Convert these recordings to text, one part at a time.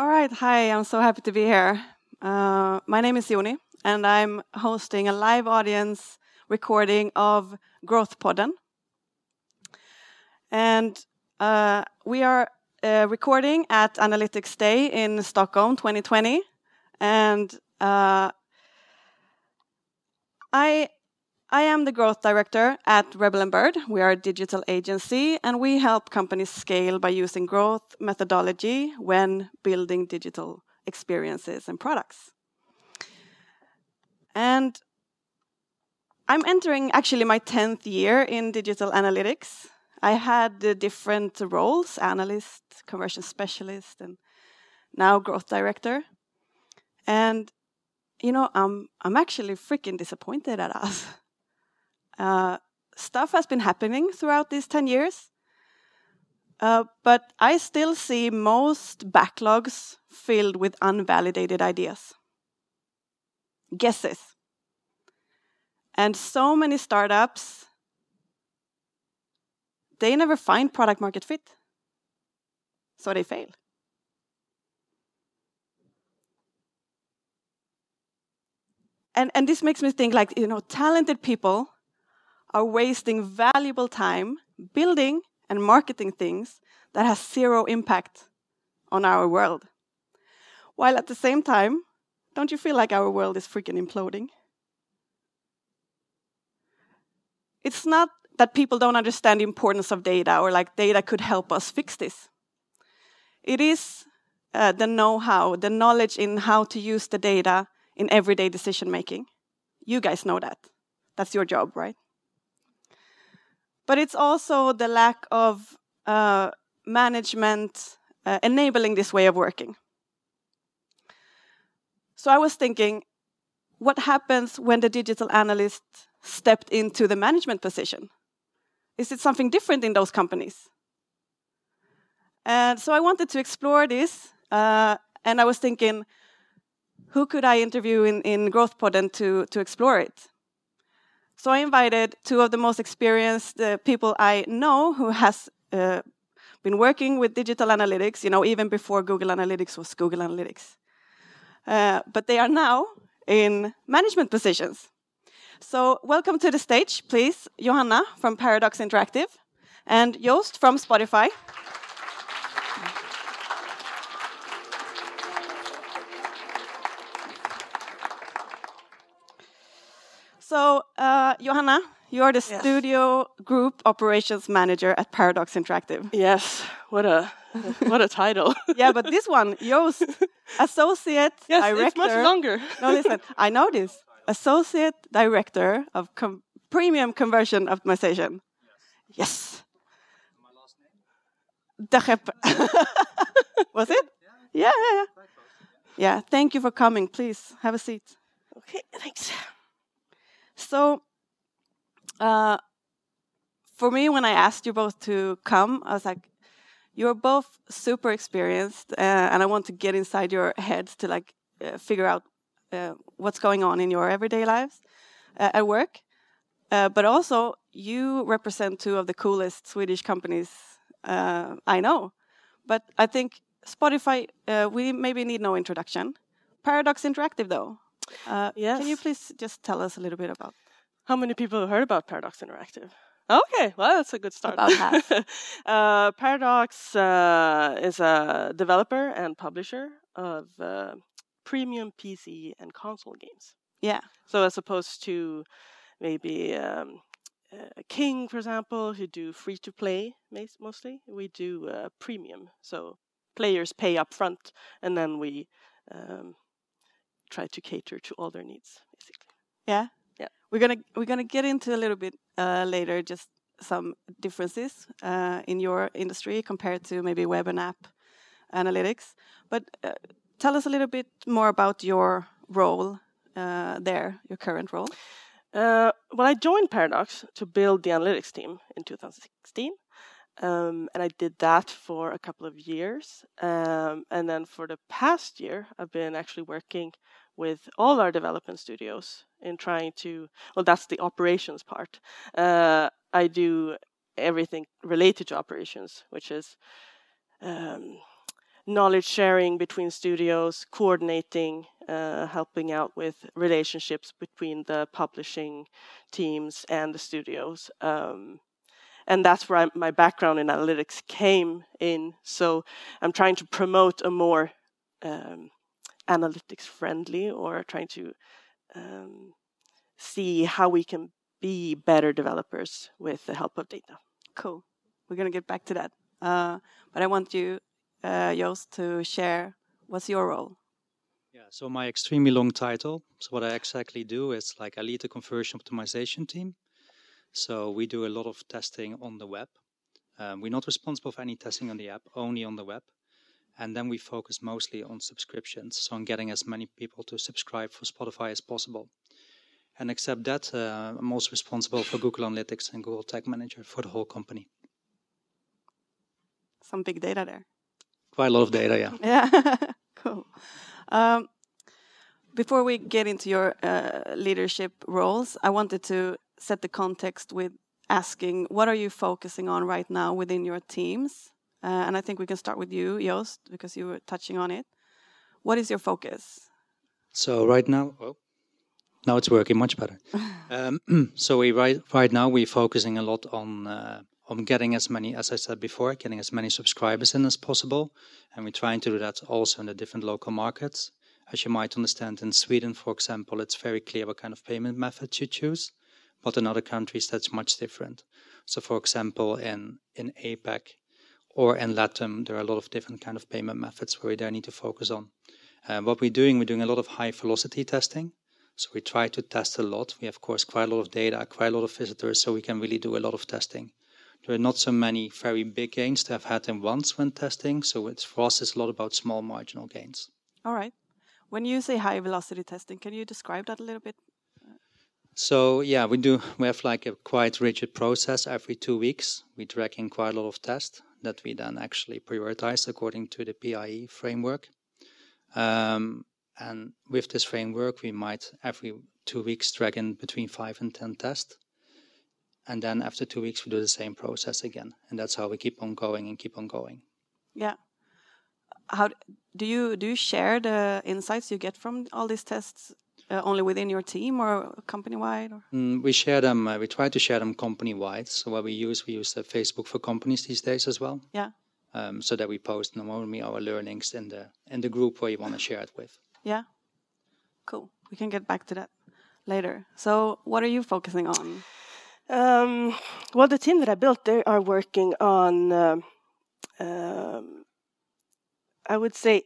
All right, hi, I'm so happy to be here. Uh, my name is Joni, and I'm hosting a live audience recording of Growth Podden. And uh, we are uh, recording at Analytics Day in Stockholm 2020. And uh, I I am the growth director at Rebel and Bird. We are a digital agency and we help companies scale by using growth methodology when building digital experiences and products. And I'm entering actually my 10th year in digital analytics. I had the different roles analyst, conversion specialist, and now growth director. And, you know, I'm, I'm actually freaking disappointed at us. Uh, stuff has been happening throughout these 10 years. Uh, but I still see most backlogs filled with unvalidated ideas, guesses. And so many startups, they never find product market fit. So they fail. And, and this makes me think like, you know, talented people are wasting valuable time building and marketing things that has zero impact on our world. While at the same time, don't you feel like our world is freaking imploding? It's not that people don't understand the importance of data or like data could help us fix this. It is uh, the know how, the knowledge in how to use the data in everyday decision making. You guys know that. That's your job, right? But it's also the lack of uh, management uh, enabling this way of working. So I was thinking, what happens when the digital analyst stepped into the management position? Is it something different in those companies? And so I wanted to explore this, uh, and I was thinking, who could I interview in, in Growth Podden to, to explore it? So I invited two of the most experienced uh, people I know who has uh, been working with digital analytics, you know, even before Google Analytics was Google Analytics. Uh, but they are now in management positions. So welcome to the stage, please, Johanna from Paradox Interactive and Joost from Spotify. So, uh, Johanna, you're the yes. studio group operations manager at Paradox Interactive. Yes, what a what a title. yeah, but this one, Joost, associate yes, director. It's much longer. no, listen, I know this. Associate director of com premium conversion optimization. Yes. yes. My last name. Was it? Yeah, yeah, yeah. Yeah. Thank you for coming. Please have a seat. Okay, thanks. So, uh, for me, when I asked you both to come, I was like, you're both super experienced, uh, and I want to get inside your heads to like uh, figure out uh, what's going on in your everyday lives uh, at work. Uh, but also, you represent two of the coolest Swedish companies I know. But I think Spotify, we maybe need no introduction. Paradox Interactive, though, uh, yes. Can you please just tell us a little bit about? How many people have heard about Paradox Interactive? Okay, well, that's a good start. About half. uh, Paradox uh, is a developer and publisher of uh, premium PC and console games. Yeah. So as opposed to maybe um, King, for example, who do free to play mostly, we do uh, premium. So players pay up front, and then we um, try to cater to all their needs, basically. Yeah. Yeah. We're gonna we're gonna get into a little bit uh, later just some differences uh, in your industry compared to maybe web and app analytics. But uh, tell us a little bit more about your role uh, there, your current role. Uh, well, I joined Paradox to build the analytics team in 2016. Um, and I did that for a couple of years. Um, and then for the past year, I've been actually working with all our development studios in trying to, well, that's the operations part. Uh, I do everything related to operations, which is um, knowledge sharing between studios, coordinating, uh, helping out with relationships between the publishing teams and the studios. Um, and that's where I, my background in analytics came in. So I'm trying to promote a more um, analytics friendly or trying to um, see how we can be better developers with the help of data. Cool. We're going to get back to that. Uh, but I want you, uh, Joost, to share what's your role? Yeah, so my extremely long title. So, what I exactly do is like I lead the conversion optimization team. So, we do a lot of testing on the web. Um, we're not responsible for any testing on the app, only on the web. And then we focus mostly on subscriptions, so on getting as many people to subscribe for Spotify as possible. And except that, uh, I'm also responsible for Google Analytics and Google Tag Manager for the whole company. Some big data there. Quite a lot of data, yeah. Yeah, cool. Um, before we get into your uh, leadership roles, I wanted to set the context with asking what are you focusing on right now within your teams? Uh, and I think we can start with you, Joost, because you were touching on it. What is your focus? So right now, now it's working much better. um, so we right right now we're focusing a lot on uh, on getting as many, as I said before, getting as many subscribers in as possible, and we're trying to do that also in the different local markets. As you might understand, in Sweden, for example, it's very clear what kind of payment method you choose, but in other countries that's much different. So, for example, in in APAC or in LATAM, there are a lot of different kind of payment methods where we there need to focus on. Uh, what we're doing, we're doing a lot of high velocity testing. So we try to test a lot. We have, of course, quite a lot of data, quite a lot of visitors, so we can really do a lot of testing. There are not so many very big gains to have had in once when testing, so it's for us it's a lot about small marginal gains. All right. When you say high velocity testing, can you describe that a little bit? So yeah, we do. We have like a quite rigid process. Every two weeks, we drag in quite a lot of tests that we then actually prioritize according to the PIE framework. Um, and with this framework, we might every two weeks drag in between five and 10 tests. And then after two weeks, we do the same process again. And that's how we keep on going and keep on going. Yeah. How do you do you share the insights you get from all these tests uh, only within your team or company wide? Mm, we share them. Uh, we try to share them company wide. So what we use, we use the Facebook for companies these days as well. Yeah. Um, so that we post not only our learnings in the in the group where you want to share it with. Yeah. Cool. We can get back to that later. So, what are you focusing on? Um, well, the team that I built, they are working on, um, um, I would say,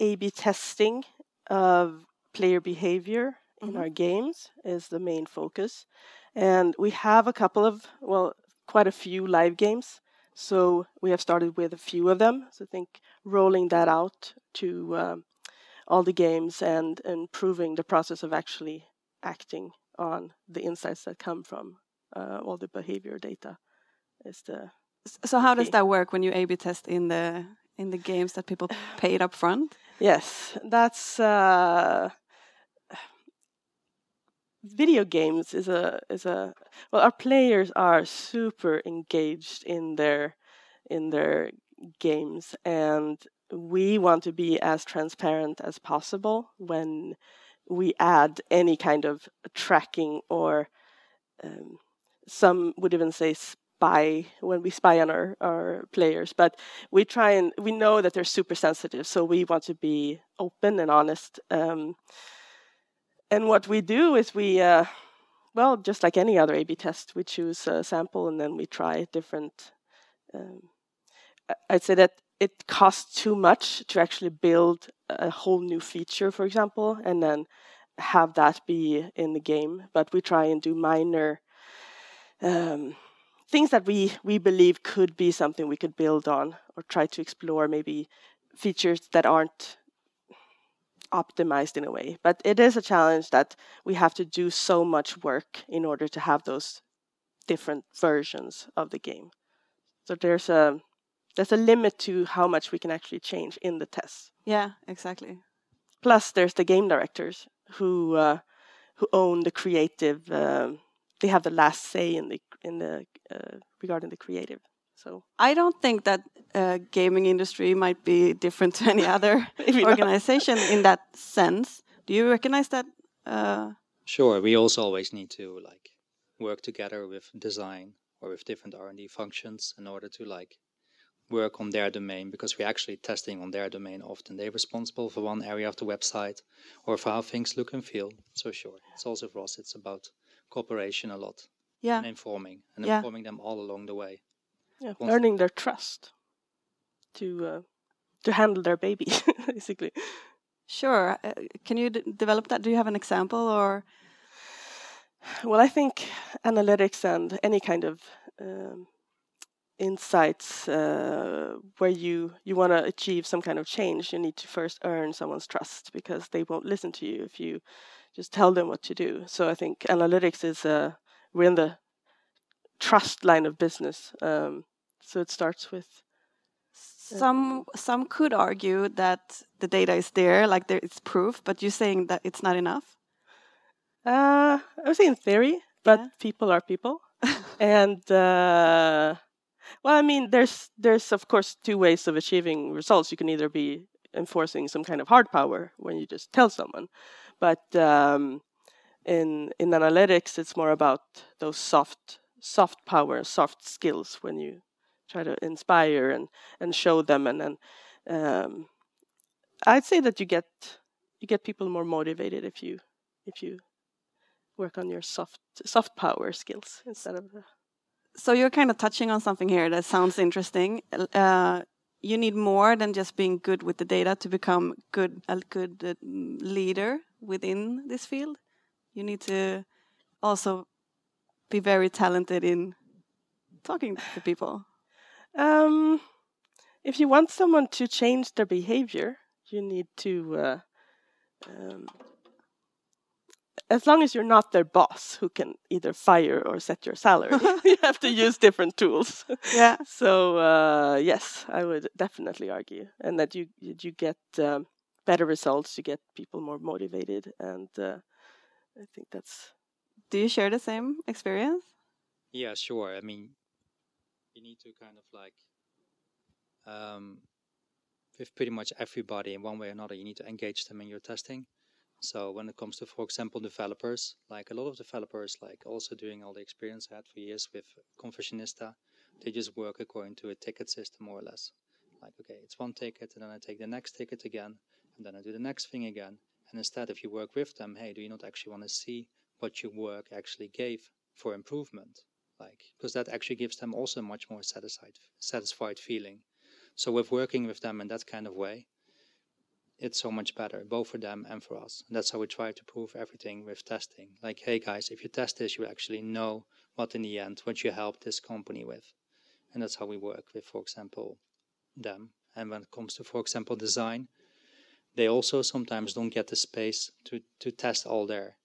A/B testing of player behavior mm-hmm. in our games is the main focus, and we have a couple of, well, quite a few live games. So we have started with a few of them. So I think rolling that out to um, all the games and improving the process of actually acting on the insights that come from uh, all the behavior data is the so how does that work when you a-b test in the in the games that people paid up front yes that's uh, video games is a is a well our players are super engaged in their in their games and we want to be as transparent as possible when we add any kind of tracking or um, some would even say spy when we spy on our, our players but we try and we know that they're super sensitive so we want to be open and honest um, and what we do is we uh, well just like any other a b test we choose a sample and then we try different um, i'd say that it costs too much to actually build a whole new feature, for example, and then have that be in the game. But we try and do minor um, things that we we believe could be something we could build on, or try to explore maybe features that aren't optimized in a way. But it is a challenge that we have to do so much work in order to have those different versions of the game. So there's a there's a limit to how much we can actually change in the tests. Yeah, exactly. Plus, there's the game directors who uh, who own the creative. Um, they have the last say in the in the uh, regarding the creative. So I don't think that uh, gaming industry might be different to any other organization in that sense. Do you recognize that? Uh, sure. We also always need to like work together with design or with different R&D functions in order to like work on their domain because we're actually testing on their domain often. They're responsible for one area of the website or for how things look and feel. So sure, it's also for us. It's about cooperation a lot. Yeah. And informing and yeah. informing them all along the way. Yeah, earning their trust to uh, to handle their baby, basically. Sure. Uh, can you develop that? Do you have an example or? Well, I think analytics and any kind of um, insights uh, where you you want to achieve some kind of change, you need to first earn someone's trust because they won't listen to you if you just tell them what to do. So I think analytics is uh, we're in the trust line of business. Um, so it starts with some some could argue that the data is there, like there it's proof, but you're saying that it's not enough. Uh, I would say in theory, but yeah. people are people, and uh, well, I mean, there's there's of course two ways of achieving results. You can either be enforcing some kind of hard power when you just tell someone, but um, in in analytics, it's more about those soft soft power, soft skills when you try to inspire and and show them, and then um, I'd say that you get you get people more motivated if you if you work on your soft soft power skills instead of the so you're kind of touching on something here that sounds interesting. Uh, you need more than just being good with the data to become good a good uh, leader within this field. You need to also be very talented in talking to people. Um, if you want someone to change their behavior, you need to uh, um, as long as you're not their boss who can either fire or set your salary, you have to use different tools. Yeah. So uh, yes, I would definitely argue, and that you you get um, better results, you get people more motivated, and uh, I think that's. Do you share the same experience? Yeah, sure. I mean, you need to kind of like, um, with pretty much everybody in one way or another, you need to engage them in your testing. So when it comes to, for example, developers, like a lot of developers, like also doing all the experience I had for years with Conversionista, they just work according to a ticket system more or less. Like, okay, it's one ticket, and then I take the next ticket again, and then I do the next thing again. And instead, if you work with them, hey, do you not actually want to see what your work actually gave for improvement? Like, because that actually gives them also much more satisfied, satisfied feeling. So with working with them in that kind of way, it's so much better, both for them and for us. And that's how we try to prove everything with testing. Like, hey guys, if you test this, you actually know what in the end, what you help this company with. And that's how we work with, for example, them. And when it comes to, for example, design, they also sometimes don't get the space to, to test all their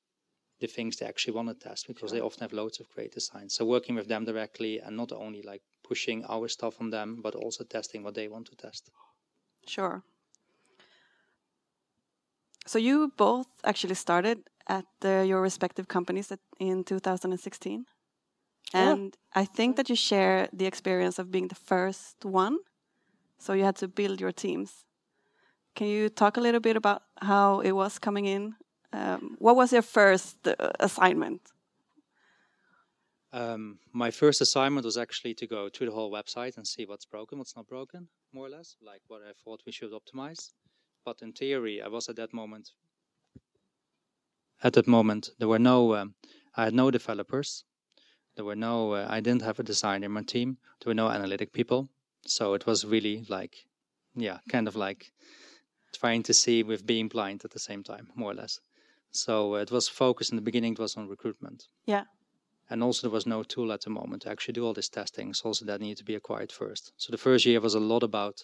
the things they actually want to test because they often have loads of great designs. So working with them directly and not only like pushing our stuff on them, but also testing what they want to test. Sure. So you both actually started at uh, your respective companies at, in 2016. And yeah. I think that you share the experience of being the first one. So you had to build your teams. Can you talk a little bit about how it was coming in? Um, what was your first uh, assignment? Um, my first assignment was actually to go through the whole website and see what's broken, what's not broken, more or less, like what I thought we should optimize. But in theory, I was at that moment. At that moment, there were no. Um, I had no developers. There were no. Uh, I didn't have a designer in my team. There were no analytic people. So it was really like, yeah, kind of like trying to see with being blind at the same time, more or less. So uh, it was focused in the beginning. It was on recruitment. Yeah. And also there was no tool at the moment to actually do all this testing. So also that needed to be acquired first. So the first year was a lot about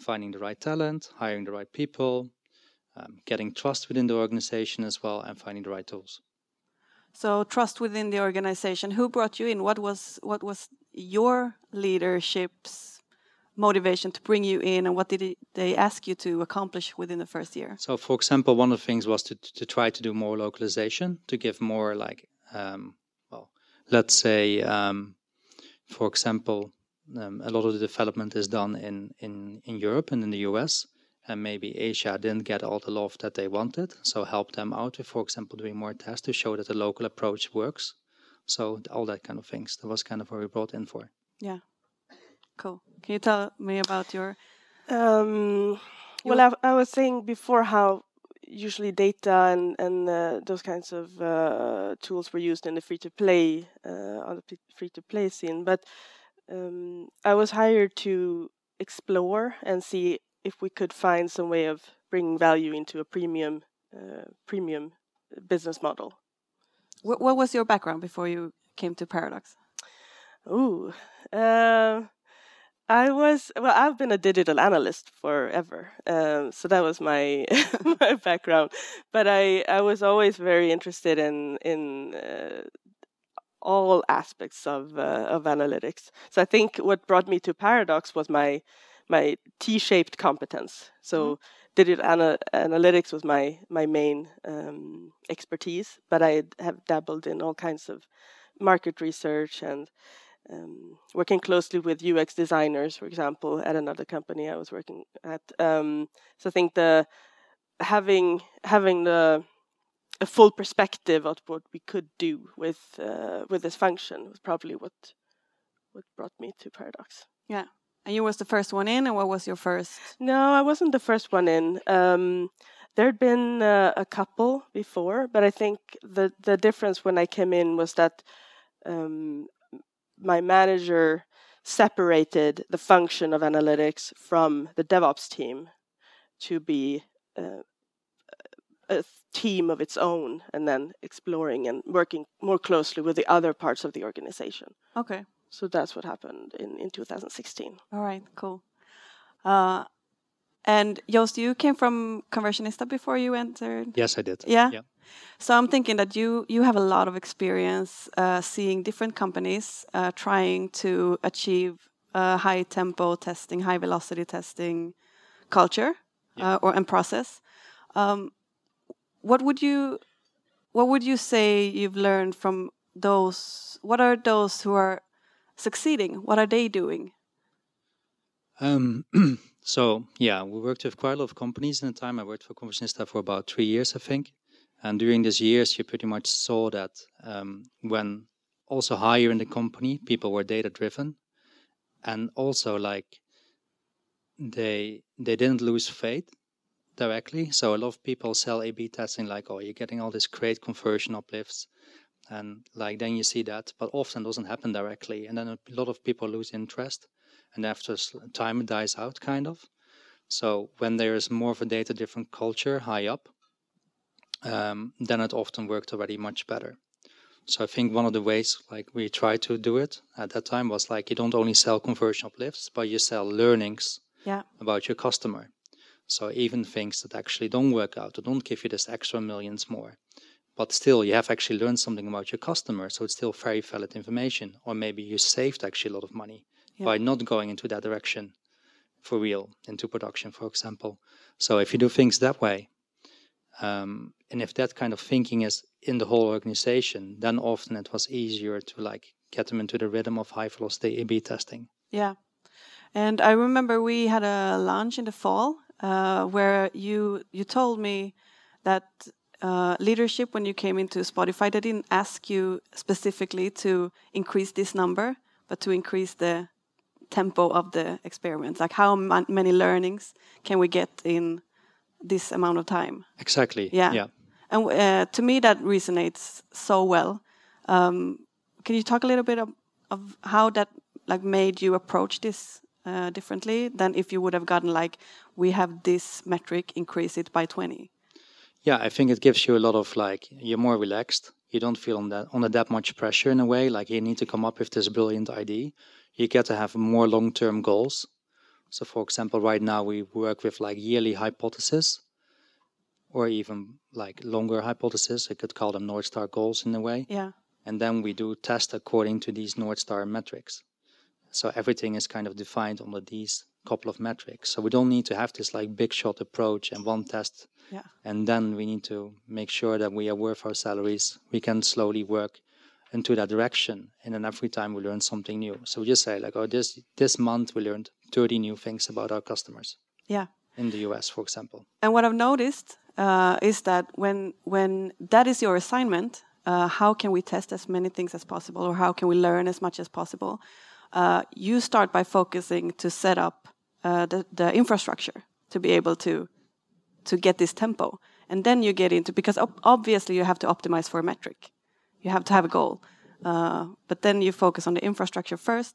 finding the right talent, hiring the right people, um, getting trust within the organization as well, and finding the right tools. So trust within the organization. Who brought you in? What was what was your leadership's motivation to bring you in, and what did they ask you to accomplish within the first year? So, for example, one of the things was to to try to do more localization, to give more like, um, well, let's say, um, for example, um, a lot of the development is done in, in, in Europe and in the US, and maybe Asia didn't get all the love that they wanted. So help them out with, for example, doing more tests to show that the local approach works. So all that kind of things. That was kind of what we brought in for. Yeah. Cool. Can you tell me about your? Um, well, I, I, was saying before how usually data and and uh, those kinds of uh, tools were used in the free to play uh, on the free to play scene, but um, I was hired to explore and see if we could find some way of bringing value into a premium uh, premium business model. What, what was your background before you came to Paradox? Ooh, uh, I was well. I've been a digital analyst forever, um, so that was my my background. But I I was always very interested in in uh, all aspects of uh, of analytics. So I think what brought me to Paradox was my my T-shaped competence. So mm-hmm. digital ana- analytics was my my main um, expertise, but I have dabbled in all kinds of market research and um, working closely with UX designers, for example, at another company I was working at. Um, so I think the having having the a full perspective of what we could do with uh, with this function was probably what what brought me to Paradox. Yeah, and you was the first one in, and what was your first? No, I wasn't the first one in. Um, there'd been uh, a couple before, but I think the the difference when I came in was that um, my manager separated the function of analytics from the DevOps team to be uh, a team of its own and then exploring and working more closely with the other parts of the organization. Okay. So that's what happened in, in 2016. All right, cool. Uh, and Joost, you came from Conversionista before you entered? Yes, I did. Yeah? yeah. So I'm thinking that you, you have a lot of experience uh, seeing different companies uh, trying to achieve high tempo testing, high velocity testing culture yeah. Uh, or and process. Um, what would you what would you say you've learned from those what are those who are succeeding what are they doing um, so yeah we worked with quite a lot of companies in the time i worked for conversionista for about three years i think and during these years you pretty much saw that um, when also higher in the company people were data driven and also like they they didn't lose faith directly. So a lot of people sell A/B testing like, "Oh, you're getting all this great conversion uplifts," and like then you see that, but often doesn't happen directly, and then a lot of people lose interest, and after time it dies out, kind of. So when there is more of a data-driven culture high up, um, then it often worked already much better. So I think one of the ways like we tried to do it at that time was like you don't only sell conversion uplifts, but you sell learnings yeah. about your customer. So even things that actually don't work out or don't give you this extra millions more, but still you have actually learned something about your customer. So it's still very valid information. Or maybe you saved actually a lot of money yeah. by not going into that direction for real into production, for example. So if you do things that way, um, and if that kind of thinking is in the whole organization, then often it was easier to like get them into the rhythm of high velocity A/B testing. Yeah, and I remember we had a lunch in the fall uh, where you you told me that uh, leadership when you came into Spotify they didn't ask you specifically to increase this number, but to increase the tempo of the experiments. Like how many learnings can we get in this amount of time? Exactly. Yeah. Yeah. And uh, to me that resonates so well. Um, can you talk a little bit of, of how that like made you approach this uh, differently than if you would have gotten like we have this metric increase it by 20 yeah i think it gives you a lot of like you're more relaxed you don't feel on that under that much pressure in a way like you need to come up with this brilliant idea you get to have more long-term goals so for example right now we work with like yearly hypotheses or even like longer hypotheses i could call them north star goals in a way yeah and then we do test according to these north star metrics so everything is kind of defined under these couple of metrics. So we don't need to have this like big shot approach and one test. Yeah. And then we need to make sure that we are worth our salaries. We can slowly work into that direction. And then every time we learn something new. So we just say like, oh, this this month we learned 30 new things about our customers. Yeah. In the US, for example. And what I've noticed uh, is that when when that is your assignment, uh, how can we test as many things as possible, or how can we learn as much as possible? Uh, you start by focusing to set up uh, the, the infrastructure to be able to to get this tempo, and then you get into because ob obviously you have to optimize for a metric, you have to have a goal, uh, but then you focus on the infrastructure first,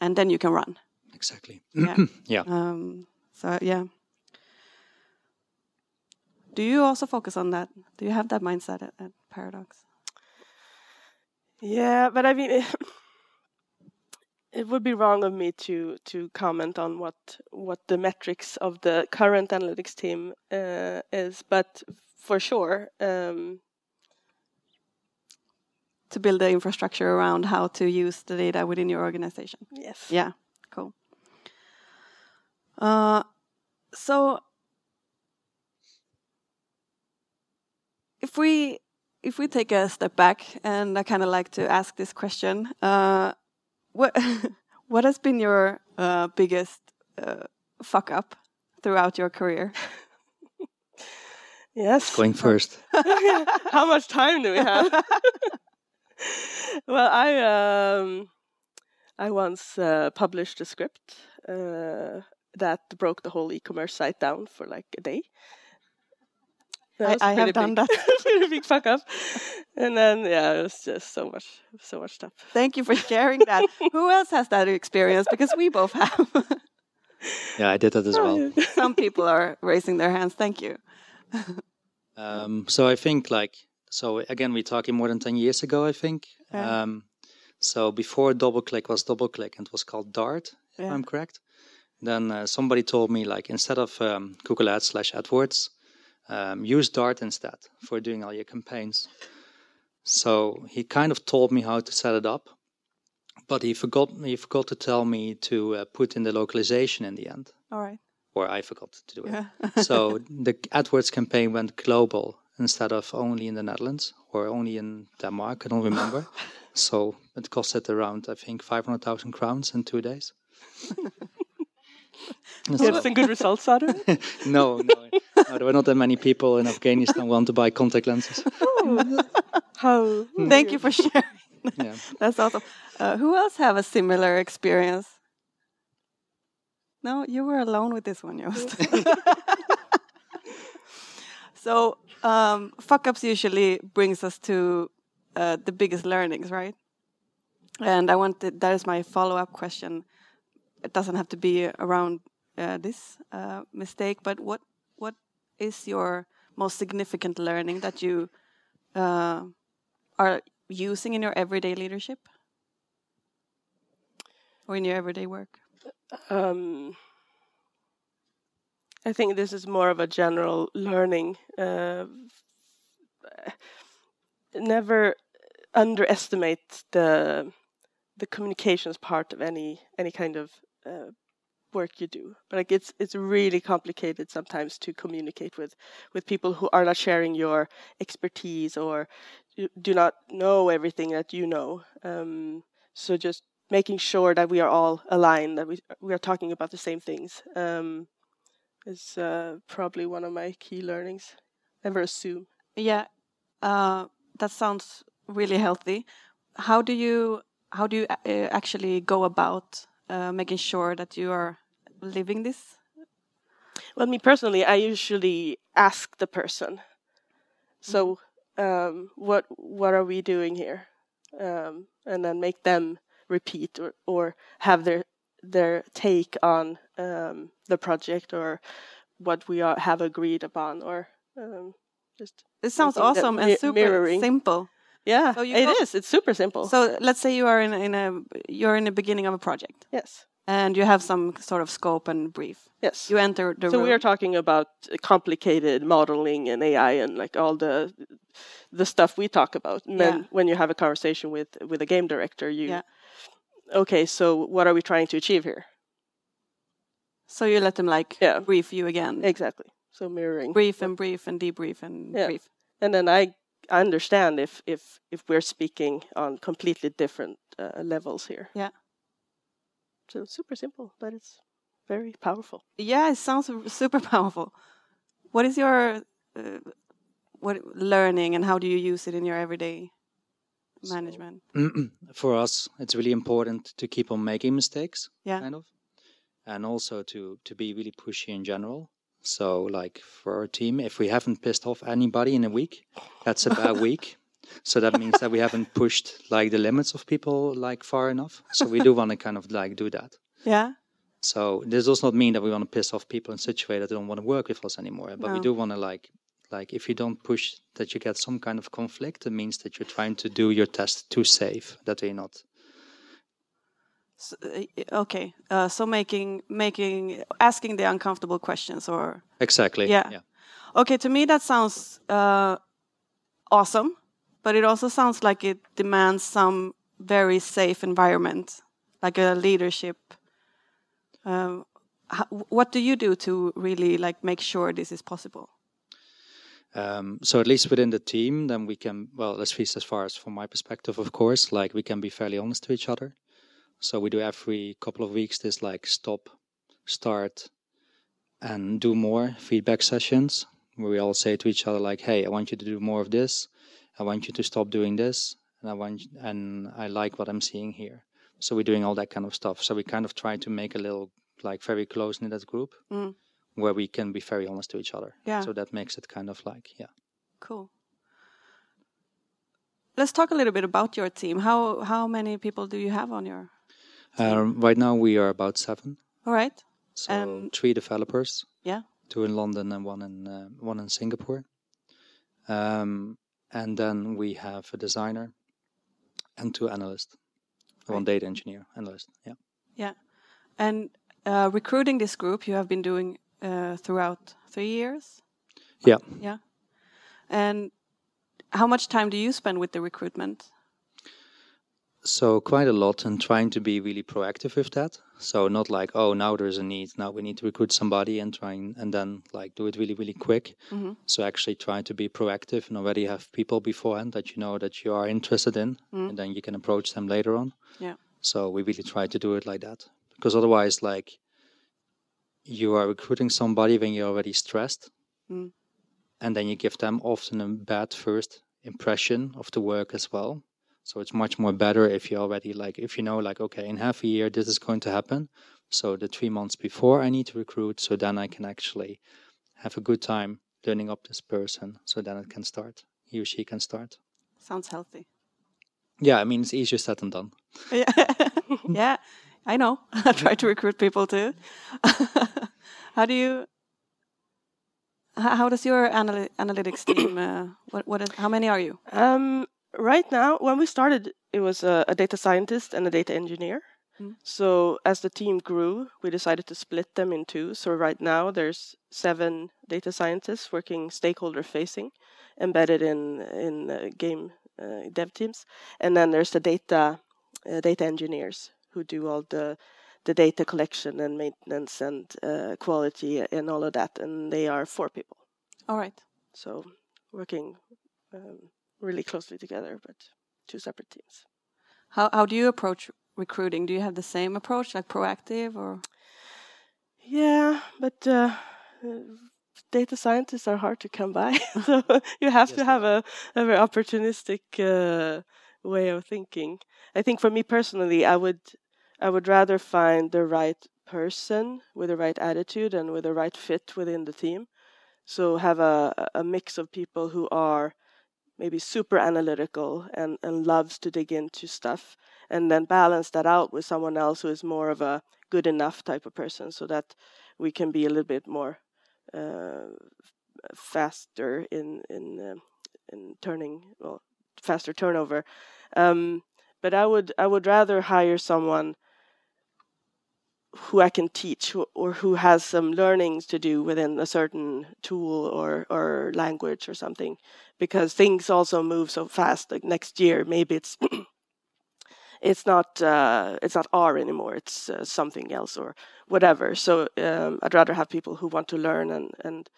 and then you can run. Exactly. Yeah. yeah. Um, so yeah. Do you also focus on that? Do you have that mindset at, at Paradox? Yeah, but I mean, it, it would be wrong of me to to comment on what what the metrics of the current analytics team uh, is, but for sure. Um, to build the infrastructure around how to use the data within your organization. yes. Yeah, cool. Uh, so if we if we take a step back, and I kind of like to ask this question, uh, what what has been your uh, biggest uh, fuck up throughout your career? Yes. Going first. How much time do we have? well, I um, I once uh, published a script uh, that broke the whole e-commerce site down for like a day. I- I have pretty done big- that. pretty big fuck up. And then yeah, it was just so much, so much stuff. Thank you for sharing that. Who else has that experience? Because we both have. Yeah, I did that as well. Some people are raising their hands. Thank you. Um, so I think like so again we're talking more than ten years ago. I think. Yeah. Um, so before DoubleClick was DoubleClick and it was called Dart, if I'm correct. Then uh, somebody told me like instead of um, Google Ads slash AdWords, um, use Dart instead for doing all your campaigns. So he kind of told me how to set it up, but he forgot he forgot to tell me to uh, put in the localization in the end, All right. or I forgot to do it Yeah. so the AdWords campaign went global instead of only in the Netherlands or only in Denmark. I don't remember. so it costed around, I think, 500,000 crowns in two days. And You had some good results out of it. no, no, no, there were not that many people in Afghanistan want to buy contact lenses. How? Thank you for sharing. Yeah. That's awesome. Uh, who else have a similar experience? No, you were alone with this one, Joost. so um, fuck ups usually brings us to uh, the biggest learnings, right? And I wanted that is my follow up question. It doesn't have to be around uh, this uh, mistake, but what what is your most significant learning that you uh, are using in your everyday leadership or in your everyday work? Um, I think this is more of a general learning. Uh, never underestimate the the communications part of any any kind of uh, work you do. But like it's it's really complicated sometimes to communicate with with people who are not sharing your expertise or do not know everything that you know. Um, so just making sure that we are all aligned, that we we are talking about the same things, um, is uh, probably one of my key learnings. Never assume. Yeah, uh, that sounds really healthy. How do you how do you uh, actually go about uh, making sure that you are living this? Well, me personally, I usually ask the person. So, um, what what are we doing here? Um, and then make them repeat or, or have their their take on um, the project or what we are, have agreed upon, or um, just It sounds awesome and super mirroring. simple. Yeah, So it is. It's super simple. So let's say you are in, in a you're in the beginning of a project yes, and you have some sort of scope and brief. yes. You enter the so room. we are talking about complicated modeling and AI and like all the the stuff we talk about. And then Yeah. when you have a conversation with with a game director, you Yeah. okay. So what are we trying to achieve here? so you let them like Yeah. brief you again. Exactly. So mirroring, brief and brief and debrief and Yeah. brief. and then I I understand if if if we're speaking on completely different uh, levels here. Yeah. So super simple, but it's very powerful. Yeah, it sounds super powerful. What is your uh, what learning and how do you use it in your everyday management? For us, it's really important to keep on making mistakes. Yeah. Kind of, and also to to be really pushy in general. So, like for our team, if we haven't pissed off anybody in a week, that's a bad week. So that means that we haven't pushed like the limits of people like far enough. So we do want to kind of like do that. Yeah. So this does not mean that we want to piss off people in such a way that they don't want to work with us anymore. But we do want to like like if you don't push that you get some kind of conflict, it means that you're trying to do your test too safe. That you're not. So, uh, okay. Uh, so making making asking the uncomfortable questions or Exactly. Yeah. Yeah. okay to me that sounds uh, awesome, but it also sounds like it demands some very safe environment, like a leadership. Um, how, what do you do to really like make sure this is possible? Um, so at least within the team, then we can well, at least as far as from my perspective, of course, like we can be fairly honest to each other. So we do every couple of weeks this like stop, start, and do more feedback sessions where we all say to each other like, "Hey, I want you to do more of this. I want you to stop doing this, and I want and I like what I'm seeing here." So we're doing all that kind of stuff. So we kind of try to make a little like very close knit that group Mm. where we can be very honest to each other. Yeah. So that makes it kind of like yeah. Cool. Let's talk a little bit about your team. How how many people do you have on your? Um, right now we are about seven. All right. So And- three developers, Yeah. two in London and one in uh, one in Singapore. Um, and then we have a designer and two analysts, one data engineer analyst. Yeah. Yeah. And uh, recruiting this group you have been doing uh, throughout three years. Yeah. Yeah. And how much time do you spend with the recruitment? So quite a lot and trying to be really proactive with that. So not like, oh, now there's a need, now we need to recruit somebody and trying and then like do it really, really quick. Mhm. So actually try to be proactive and already have people beforehand that you know that you are interested in Mm. and then you can approach them later on. Yeah. So we really try to do it like that. Because otherwise like you are recruiting somebody when you're already stressed Mm. and then you give them often a bad first impression of the work as well. So it's much more better if you already like if you know like okay in half a year this is going to happen. So the three months before I need to recruit, so then I can actually have a good time learning up this person. So then it can start. He or she can start. Sounds healthy. Yeah, I mean it's easier said than done. Yeah. yeah, I know. I try to recruit people too. how do you? h- How does your analy- analytics team? Uh, what? What? Is, how many are you? Um, right now, when we started, it was a, a data scientist and a data engineer. Mm. So as the team grew, we decided to split them in two. So right now, there's seven data scientists working stakeholder facing, embedded in in uh, game uh, dev teams, and then there's the data uh, data engineers who do all the the data collection and maintenance and uh, quality and all of that, and they are four people. All right. So working um, really closely together, but two separate teams. How How do you approach recruiting? Do you have the same approach, like proactive, or? Yeah, but uh, uh, data scientists are hard to come by. so you have Yes, to have a, a very opportunistic uh, way of thinking. I think for me personally, I would I would rather find the right person with the right attitude and with the right fit within the team. So have a a mix of people who are maybe super analytical and, and loves to dig into stuff and then balance that out with someone else who is more of a good enough type of person so that we can be a little bit more uh, faster in in uh, in turning well faster turnover. Um, but I would I would rather hire someone who I can teach who, or who has some learnings to do within a certain tool or or language or something. Because things also move so fast like next year maybe it's it's not uh, it's not R anymore it's uh, something else or whatever. So um, I'd rather have people who want to learn and and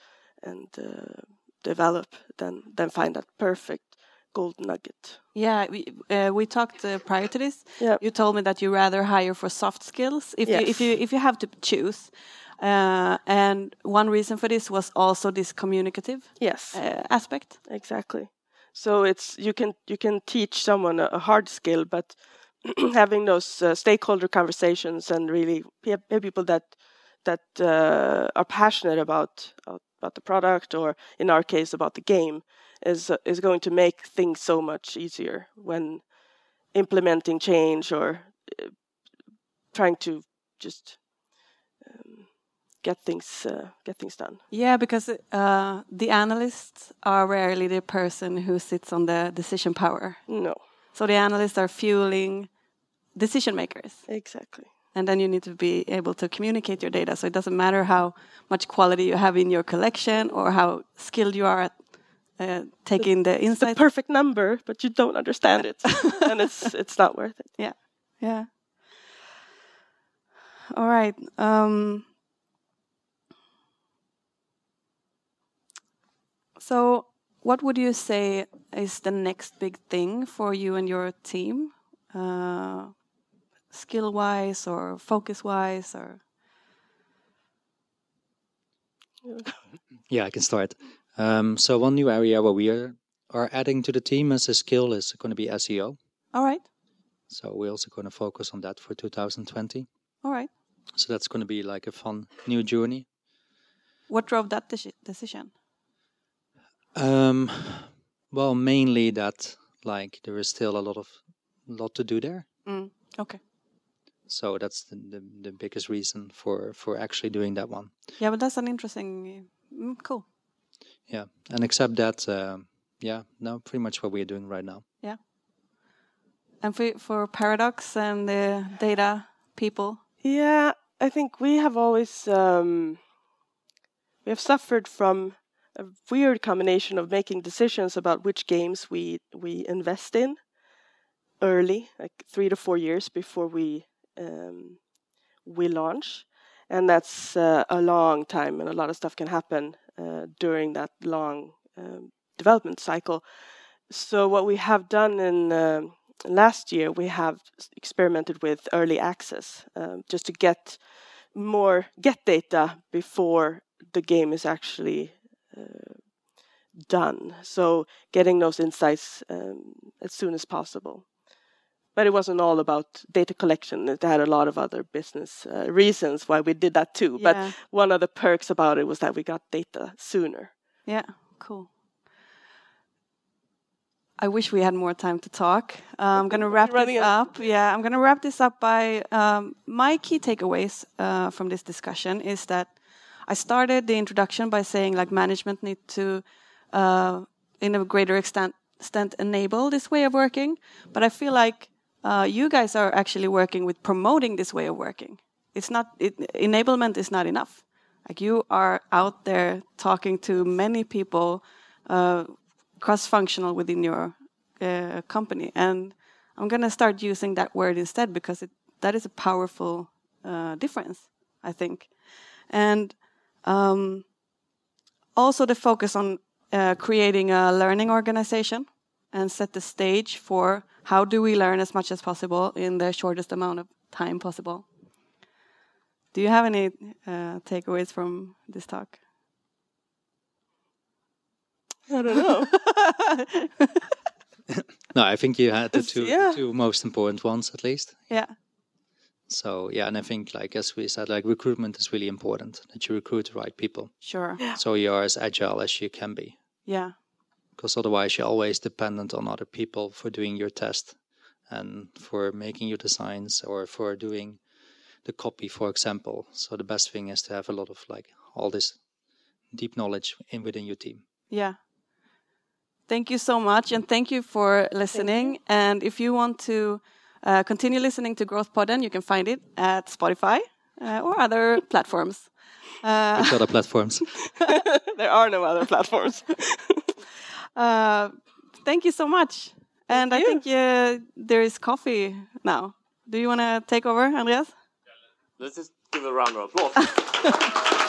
and uh, develop than than find that perfect gold nugget. Yeah, we, uh, we talked uh, prior to this. Yep. You told me that you rather hire for soft skills if you if you if you have to choose. Uh, and one reason for this was also this communicative Yes. uh, aspect. Exactly. So it's you can you can teach someone a, a hard skill, but having those uh, stakeholder conversations and really pe- pe- people that that uh, are passionate about about the product or in our case about the game is is going to make things so much easier when implementing change or uh, trying to just um, get things uh, get things done. Yeah, because uh, the analysts are rarely the person who sits on the decision power. No, So the analysts are fueling decision makers. exactly. and then you need to be able to communicate your data so it doesn't matter how much quality you have in your collection or how skilled you are at uh, taking the the insights perfect number, but you don't understand it, and it's it's not worth it. yeah. Yeah. All right um, so what would you say is the next big thing for you and your team? Uh, skill wise or focus wise or? Yeah, I can start. Um, so one new area where we are, are adding to the team as a skill is going to be SEO. all right So we're also going to focus on that for 2020. all right So that's going to be like a fun new journey. What drove that deci- decision? Um, well, mainly that like there is still a lot of lot to do there. Mm, okay. So that's the, the, the biggest reason for for actually doing that one. Yeah, but that's an interesting. Mm, cool. Yeah, and except that, um yeah, no, pretty much what we're doing right now. Yeah. And for for Paradox and the data people. Yeah, I think we have always um, we have suffered from a weird combination of making decisions about which games we we invest in early, like three to four years before we um, we launch, and that's uh, a long time, and a lot of stuff can happen uh, during that long um, development cycle. So what we have done in um, last year, we have experimented with early access um, just to get more get data before the game is actually uh, done. So getting those insights um, as soon as possible. But it wasn't all about data collection. It had a lot of other business uh, reasons why we did that too. Yeah. But one of the perks about it was that we got data sooner. Yeah. Cool. I wish we had more time to talk. Uh, I'm going to wrap this up. Yeah, I'm going to wrap this up by um, my key takeaways uh, from this discussion is that I started the introduction by saying like management need to, uh, in a greater extent, extent, enable this way of working. But I feel like uh, you guys are actually working with promoting this way of working. It's not it, enablement is not enough. Like you are out there talking to many people, uh, cross-functional within your uh, company, and I'm gonna start using that word instead because it, that is a powerful uh, difference, I think, and um, also the focus on uh, creating a learning organization and set the stage for how do we learn as much as possible in the shortest amount of time possible. Do you have any uh, takeaways from this talk? I don't know. No, I think you had the two yeah. two most important ones at least. yeah. So yeah, and I think like as we said, like recruitment is really important that you recruit the right people. Sure. So you are as agile as you can be, Yeah. Because otherwise you're always dependent on other people for doing your test and for making your designs or for doing the copy, for example. So the best thing is to have a lot of like all this deep knowledge in within your team. Yeah. Thank you so much, and thank you for listening. And if you want to uh, continue listening to Growth Podden, you can find it at Spotify uh, or other platforms. Uh, Which other platforms? there are no other platforms. uh, thank you so much. And I you. think uh, there is coffee now. Do you want to take over, Andreas? Let's just give a round of applause.